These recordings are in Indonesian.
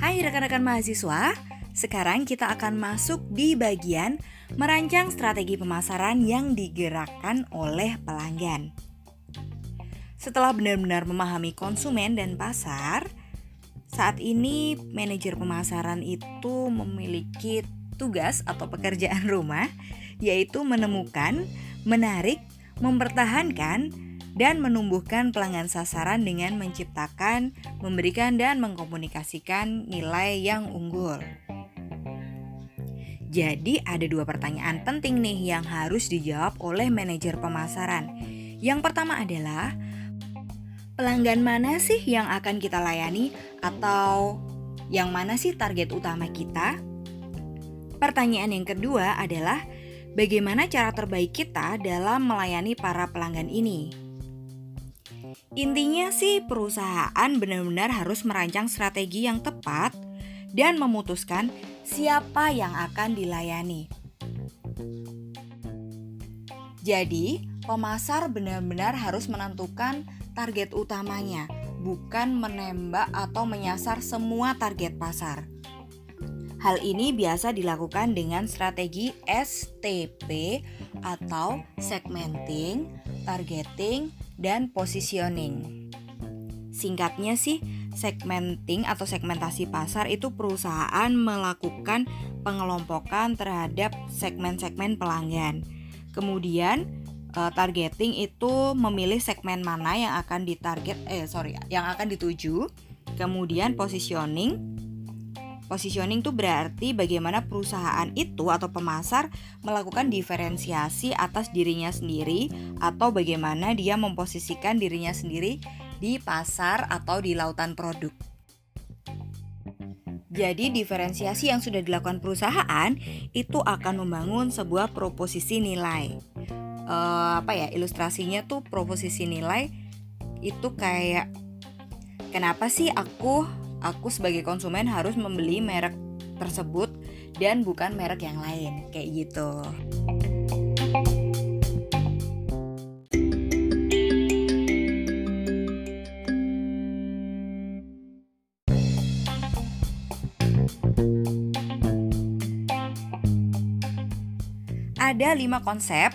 Hai rekan-rekan mahasiswa, sekarang kita akan masuk di bagian merancang strategi pemasaran yang digerakkan oleh pelanggan. Setelah benar-benar memahami konsumen dan pasar, saat ini manajer pemasaran itu memiliki tugas atau pekerjaan rumah yaitu menemukan, menarik, mempertahankan, dan menumbuhkan pelanggan sasaran dengan menciptakan, memberikan, dan mengkomunikasikan nilai yang unggul. Jadi, ada dua pertanyaan penting nih yang harus dijawab oleh manajer pemasaran. Yang pertama adalah pelanggan mana sih yang akan kita layani, atau yang mana sih target utama kita? Pertanyaan yang kedua adalah bagaimana cara terbaik kita dalam melayani para pelanggan ini. Intinya sih perusahaan benar-benar harus merancang strategi yang tepat dan memutuskan siapa yang akan dilayani. Jadi, pemasar benar-benar harus menentukan target utamanya, bukan menembak atau menyasar semua target pasar. Hal ini biasa dilakukan dengan strategi STP atau segmenting, targeting, dan positioning. Singkatnya sih, segmenting atau segmentasi pasar itu perusahaan melakukan pengelompokan terhadap segmen-segmen pelanggan. Kemudian eh, targeting itu memilih segmen mana yang akan ditarget eh sorry yang akan dituju. Kemudian positioning Positioning itu berarti bagaimana perusahaan itu atau pemasar melakukan diferensiasi atas dirinya sendiri atau bagaimana dia memposisikan dirinya sendiri di pasar atau di lautan produk. Jadi diferensiasi yang sudah dilakukan perusahaan itu akan membangun sebuah proposisi nilai. E, apa ya ilustrasinya tuh proposisi nilai itu kayak kenapa sih aku aku sebagai konsumen harus membeli merek tersebut dan bukan merek yang lain kayak gitu. Ada lima konsep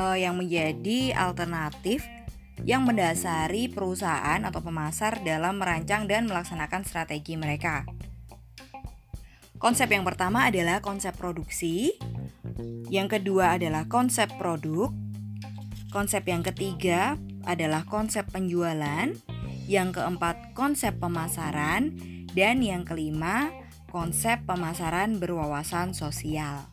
uh, yang menjadi alternatif yang mendasari perusahaan atau pemasar dalam merancang dan melaksanakan strategi mereka. Konsep yang pertama adalah konsep produksi, yang kedua adalah konsep produk, konsep yang ketiga adalah konsep penjualan, yang keempat konsep pemasaran, dan yang kelima konsep pemasaran berwawasan sosial.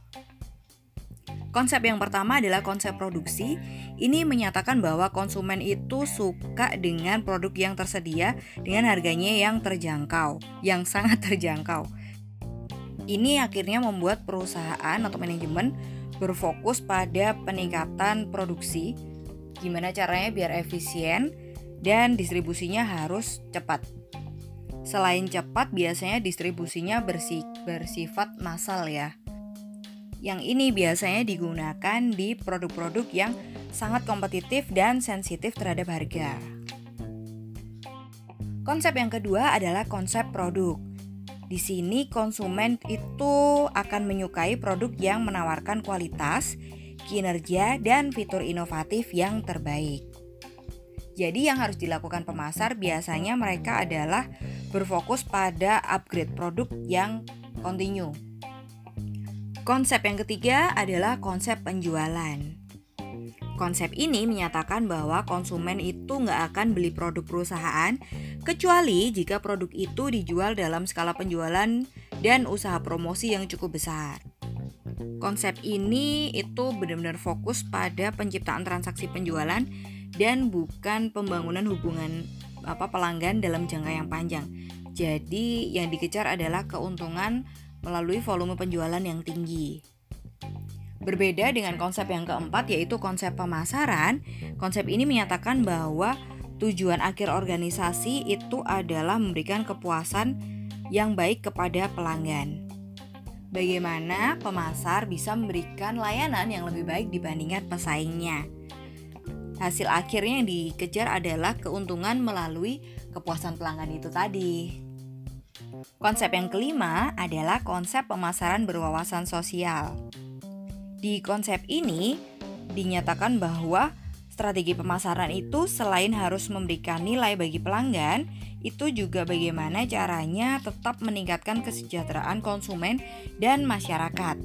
Konsep yang pertama adalah konsep produksi. Ini menyatakan bahwa konsumen itu suka dengan produk yang tersedia dengan harganya yang terjangkau, yang sangat terjangkau. Ini akhirnya membuat perusahaan atau manajemen berfokus pada peningkatan produksi. Gimana caranya biar efisien dan distribusinya harus cepat. Selain cepat, biasanya distribusinya bersifat massal ya. Yang ini biasanya digunakan di produk-produk yang sangat kompetitif dan sensitif terhadap harga. Konsep yang kedua adalah konsep produk. Di sini konsumen itu akan menyukai produk yang menawarkan kualitas, kinerja, dan fitur inovatif yang terbaik. Jadi yang harus dilakukan pemasar biasanya mereka adalah berfokus pada upgrade produk yang continue Konsep yang ketiga adalah konsep penjualan. Konsep ini menyatakan bahwa konsumen itu nggak akan beli produk perusahaan kecuali jika produk itu dijual dalam skala penjualan dan usaha promosi yang cukup besar. Konsep ini itu benar-benar fokus pada penciptaan transaksi penjualan dan bukan pembangunan hubungan apa pelanggan dalam jangka yang panjang. Jadi yang dikejar adalah keuntungan melalui volume penjualan yang tinggi. Berbeda dengan konsep yang keempat yaitu konsep pemasaran, konsep ini menyatakan bahwa tujuan akhir organisasi itu adalah memberikan kepuasan yang baik kepada pelanggan. Bagaimana pemasar bisa memberikan layanan yang lebih baik dibandingkan pesaingnya. hasil akhirnya yang dikejar adalah keuntungan melalui kepuasan pelanggan itu tadi. Konsep yang kelima adalah konsep pemasaran berwawasan sosial. Di konsep ini dinyatakan bahwa strategi pemasaran itu selain harus memberikan nilai bagi pelanggan, itu juga bagaimana caranya tetap meningkatkan kesejahteraan konsumen dan masyarakat.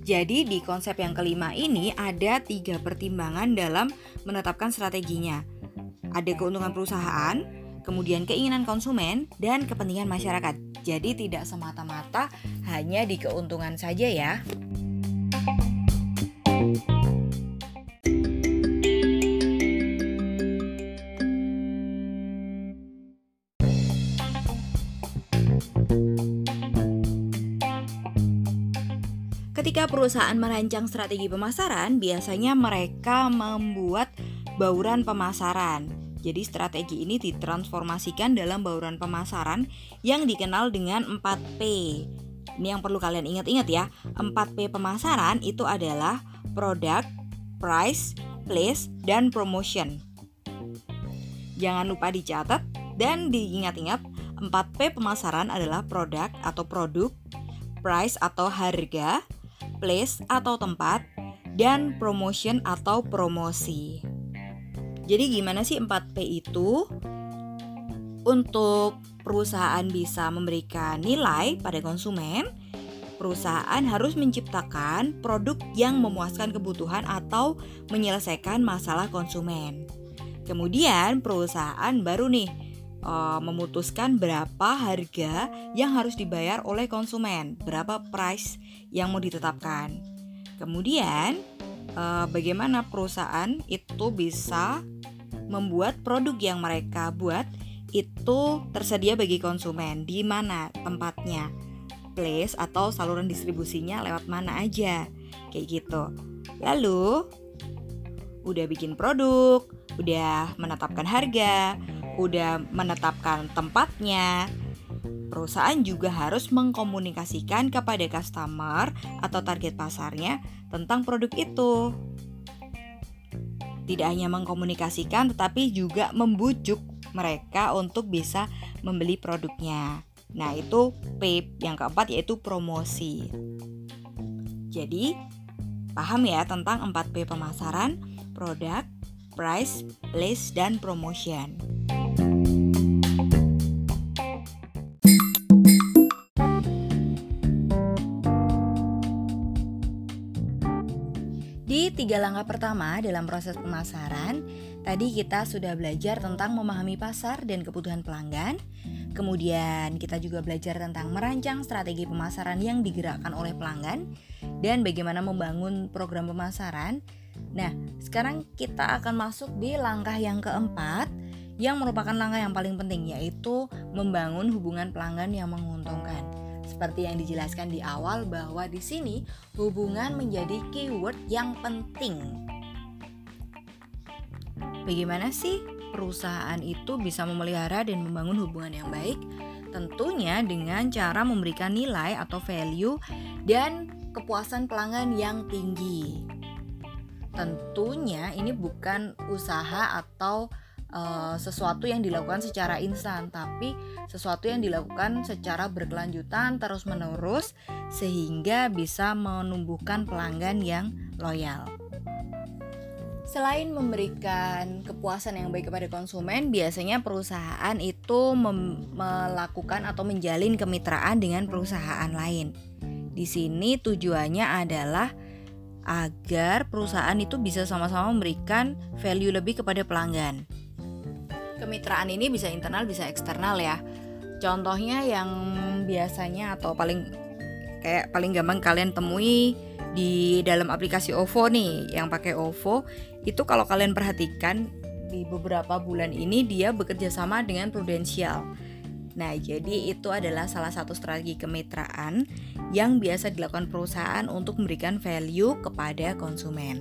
Jadi di konsep yang kelima ini ada tiga pertimbangan dalam menetapkan strateginya. Ada keuntungan perusahaan, kemudian keinginan konsumen, dan kepentingan masyarakat. Jadi tidak semata-mata hanya di keuntungan saja ya. Ketika perusahaan merancang strategi pemasaran, biasanya mereka membuat bauran pemasaran. Jadi strategi ini ditransformasikan dalam bauran pemasaran yang dikenal dengan 4P. Ini yang perlu kalian ingat-ingat ya. 4P pemasaran itu adalah product, price, place, dan promotion. Jangan lupa dicatat dan diingat-ingat 4P pemasaran adalah produk atau produk, price atau harga, place atau tempat, dan promotion atau promosi. Jadi gimana sih 4P itu? Untuk perusahaan bisa memberikan nilai pada konsumen, perusahaan harus menciptakan produk yang memuaskan kebutuhan atau menyelesaikan masalah konsumen. Kemudian perusahaan baru nih uh, memutuskan berapa harga yang harus dibayar oleh konsumen, berapa price yang mau ditetapkan. Kemudian, uh, bagaimana perusahaan itu bisa membuat produk yang mereka buat itu tersedia bagi konsumen di mana tempatnya, place atau saluran distribusinya lewat mana aja, kayak gitu. Lalu, udah bikin produk, udah menetapkan harga, udah menetapkan tempatnya, perusahaan juga harus mengkomunikasikan kepada customer atau target pasarnya tentang produk itu. Tidak hanya mengkomunikasikan, tetapi juga membujuk mereka untuk bisa membeli produknya. Nah, itu P yang keempat yaitu promosi. Jadi, paham ya tentang 4P pemasaran, produk, price, place, dan promotion. Tiga langkah pertama dalam proses pemasaran, tadi kita sudah belajar tentang memahami pasar dan kebutuhan pelanggan. Kemudian kita juga belajar tentang merancang strategi pemasaran yang digerakkan oleh pelanggan dan bagaimana membangun program pemasaran. Nah, sekarang kita akan masuk di langkah yang keempat yang merupakan langkah yang paling penting yaitu membangun hubungan pelanggan yang menguntungkan. Seperti yang dijelaskan di awal bahwa di sini hubungan menjadi keyword yang penting. Bagaimana sih perusahaan itu bisa memelihara dan membangun hubungan yang baik? Tentunya dengan cara memberikan nilai atau value dan kepuasan pelanggan yang tinggi. Tentunya ini bukan usaha atau uh, sesuatu yang dilakukan secara instan, tapi sesuatu yang dilakukan secara berkelanjutan terus-menerus sehingga bisa menumbuhkan pelanggan yang loyal. Selain memberikan kepuasan yang baik kepada konsumen, biasanya perusahaan itu melakukan atau menjalin kemitraan dengan perusahaan lain. Di sini tujuannya adalah agar perusahaan itu bisa sama-sama memberikan value lebih kepada pelanggan. Kemitraan ini bisa internal bisa eksternal ya. Contohnya yang biasanya atau paling kayak paling gampang kalian temui di dalam aplikasi OVO nih yang pakai OVO itu kalau kalian perhatikan di beberapa bulan ini dia bekerja sama dengan Prudential. Nah, jadi itu adalah salah satu strategi kemitraan yang biasa dilakukan perusahaan untuk memberikan value kepada konsumen.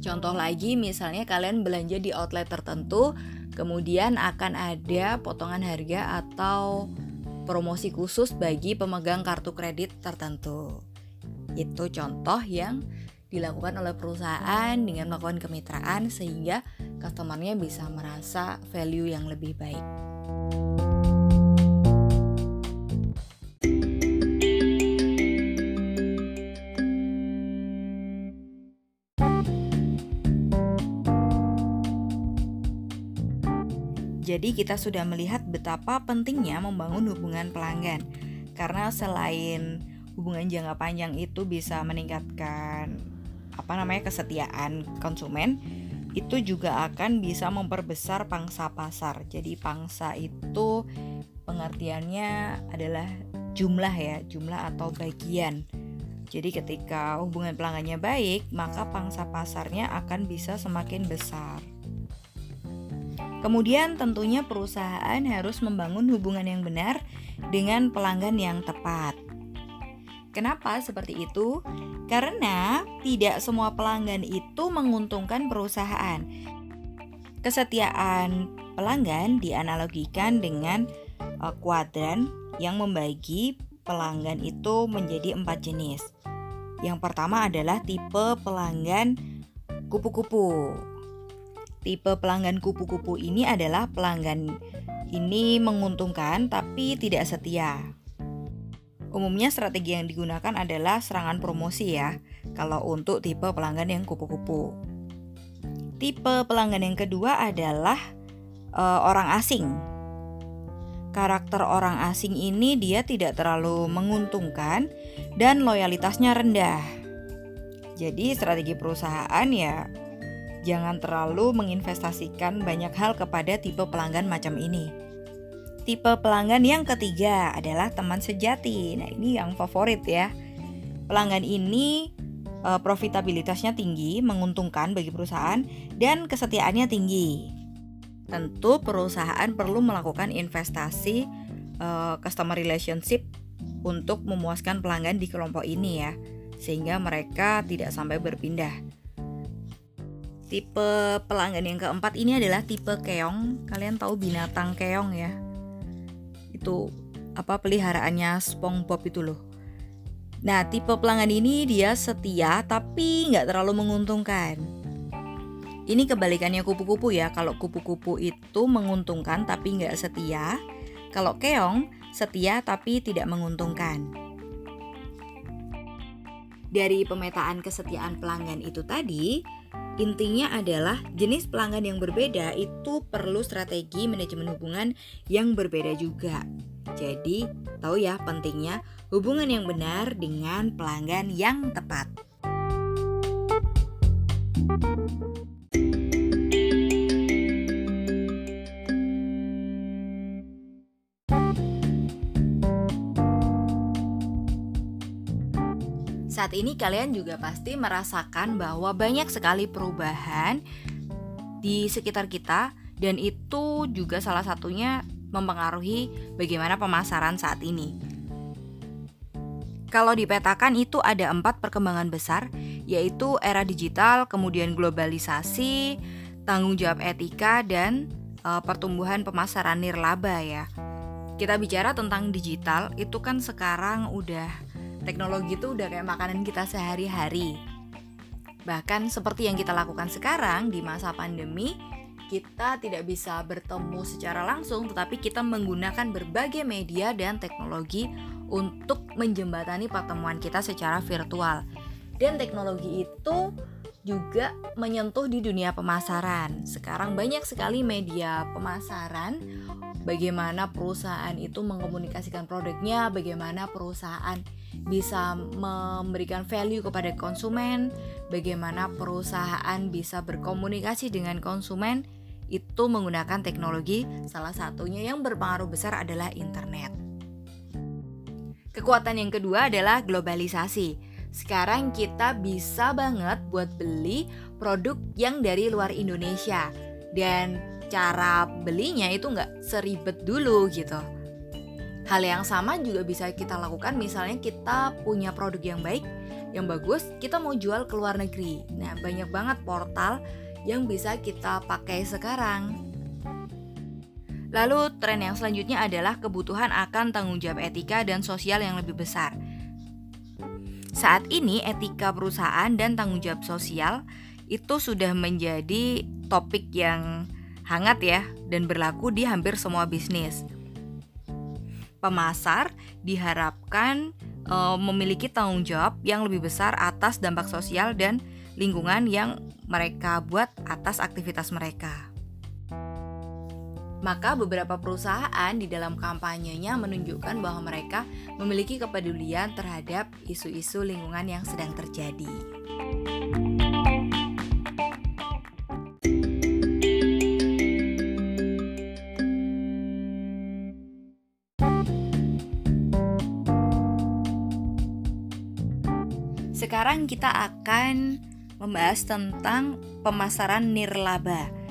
Contoh lagi, misalnya kalian belanja di outlet tertentu, Kemudian akan ada potongan harga atau promosi khusus bagi pemegang kartu kredit tertentu. Itu contoh yang dilakukan oleh perusahaan dengan melakukan kemitraan sehingga customernya bisa merasa value yang lebih baik. Jadi kita sudah melihat betapa pentingnya membangun hubungan pelanggan. Karena selain hubungan jangka panjang itu bisa meningkatkan apa namanya kesetiaan konsumen, itu juga akan bisa memperbesar pangsa pasar. Jadi pangsa itu pengertiannya adalah jumlah ya, jumlah atau bagian. Jadi ketika hubungan pelanggannya baik, maka pangsa pasarnya akan bisa semakin besar. Kemudian tentunya perusahaan harus membangun hubungan yang benar dengan pelanggan yang tepat. Kenapa seperti itu? Karena tidak semua pelanggan itu menguntungkan perusahaan. Kesetiaan pelanggan dianalogikan dengan uh, kuadran yang membagi pelanggan itu menjadi empat jenis. Yang pertama adalah tipe pelanggan kupu-kupu. Tipe pelanggan kupu-kupu ini adalah pelanggan ini menguntungkan tapi tidak setia. Umumnya strategi yang digunakan adalah serangan promosi ya, kalau untuk tipe pelanggan yang kupu-kupu. Tipe pelanggan yang kedua adalah uh, orang asing. Karakter orang asing ini dia tidak terlalu menguntungkan dan loyalitasnya rendah. Jadi strategi perusahaan ya jangan terlalu menginvestasikan banyak hal kepada tipe pelanggan macam ini. Tipe pelanggan yang ketiga adalah teman sejati. Nah, ini yang favorit ya. Pelanggan ini e, profitabilitasnya tinggi, menguntungkan bagi perusahaan dan kesetiaannya tinggi. Tentu perusahaan perlu melakukan investasi e, customer relationship untuk memuaskan pelanggan di kelompok ini ya, sehingga mereka tidak sampai berpindah. Tipe pelanggan yang keempat ini adalah tipe keong. Kalian tahu binatang keong ya? Itu apa peliharaannya SpongeBob itu loh. Nah, tipe pelanggan ini dia setia tapi nggak terlalu menguntungkan. Ini kebalikannya kupu-kupu ya. Kalau kupu-kupu itu menguntungkan tapi nggak setia. Kalau keong setia tapi tidak menguntungkan. Dari pemetaan kesetiaan pelanggan itu tadi, Intinya adalah jenis pelanggan yang berbeda itu perlu strategi manajemen hubungan yang berbeda juga. Jadi, tahu ya pentingnya hubungan yang benar dengan pelanggan yang tepat. Saat ini kalian juga pasti merasakan bahwa banyak sekali perubahan di sekitar kita dan itu juga salah satunya mempengaruhi bagaimana pemasaran saat ini. Kalau dipetakan itu ada empat perkembangan besar, yaitu era digital, kemudian globalisasi, tanggung jawab etika, dan e, pertumbuhan pemasaran nirlaba ya. Kita bicara tentang digital, itu kan sekarang udah teknologi itu udah kayak makanan kita sehari-hari. Bahkan seperti yang kita lakukan sekarang di masa pandemi, kita tidak bisa bertemu secara langsung, tetapi kita menggunakan berbagai media dan teknologi untuk menjembatani pertemuan kita secara virtual. Dan teknologi itu juga menyentuh di dunia pemasaran. Sekarang banyak sekali media pemasaran bagaimana perusahaan itu mengkomunikasikan produknya, bagaimana perusahaan bisa memberikan value kepada konsumen, bagaimana perusahaan bisa berkomunikasi dengan konsumen itu menggunakan teknologi. Salah satunya yang berpengaruh besar adalah internet. Kekuatan yang kedua adalah globalisasi sekarang kita bisa banget buat beli produk yang dari luar Indonesia dan cara belinya itu nggak seribet dulu gitu. Hal yang sama juga bisa kita lakukan misalnya kita punya produk yang baik, yang bagus, kita mau jual ke luar negeri. Nah, banyak banget portal yang bisa kita pakai sekarang. Lalu tren yang selanjutnya adalah kebutuhan akan tanggung jawab etika dan sosial yang lebih besar. Saat ini etika perusahaan dan tanggung jawab sosial itu sudah menjadi topik yang hangat ya dan berlaku di hampir semua bisnis. Pemasar diharapkan e, memiliki tanggung jawab yang lebih besar atas dampak sosial dan lingkungan yang mereka buat atas aktivitas mereka. Maka beberapa perusahaan di dalam kampanyenya menunjukkan bahwa mereka memiliki kepedulian terhadap isu-isu lingkungan yang sedang terjadi. Sekarang kita akan membahas tentang pemasaran nirlaba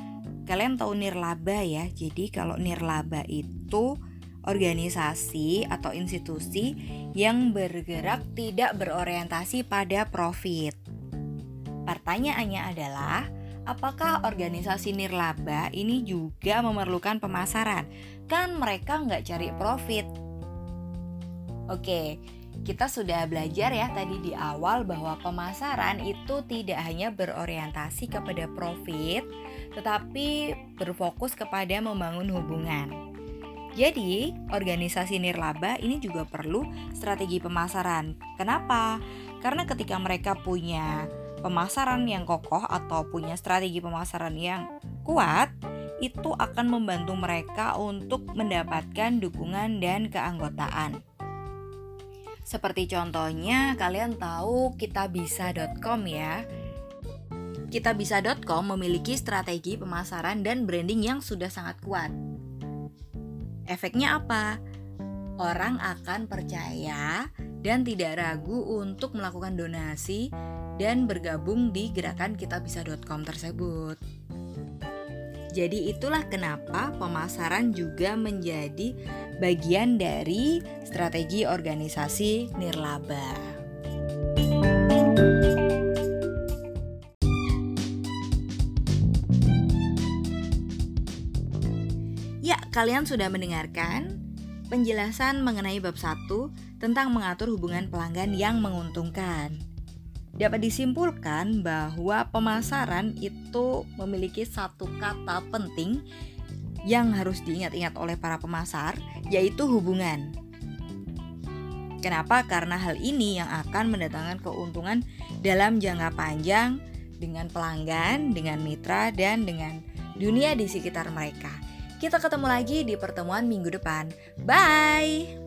kalian tahu nirlaba ya. Jadi kalau nirlaba itu organisasi atau institusi yang bergerak tidak berorientasi pada profit. Pertanyaannya adalah, apakah organisasi nirlaba ini juga memerlukan pemasaran? Kan mereka nggak cari profit. Oke, kita sudah belajar ya tadi di awal bahwa pemasaran itu tidak hanya berorientasi kepada profit, tetapi berfokus kepada membangun hubungan. Jadi, organisasi nirlaba ini juga perlu strategi pemasaran. Kenapa? Karena ketika mereka punya pemasaran yang kokoh atau punya strategi pemasaran yang kuat, itu akan membantu mereka untuk mendapatkan dukungan dan keanggotaan. Seperti contohnya kalian tahu kitabisa.com ya. Kitabisa.com memiliki strategi pemasaran dan branding yang sudah sangat kuat. Efeknya apa? Orang akan percaya dan tidak ragu untuk melakukan donasi dan bergabung di gerakan kitabisa.com tersebut. Jadi itulah kenapa pemasaran juga menjadi bagian dari strategi organisasi nirlaba. Ya, kalian sudah mendengarkan penjelasan mengenai bab 1 tentang mengatur hubungan pelanggan yang menguntungkan dapat disimpulkan bahwa pemasaran itu memiliki satu kata penting yang harus diingat-ingat oleh para pemasar, yaitu hubungan. Kenapa? Karena hal ini yang akan mendatangkan keuntungan dalam jangka panjang dengan pelanggan, dengan mitra, dan dengan dunia di sekitar mereka. Kita ketemu lagi di pertemuan minggu depan. Bye!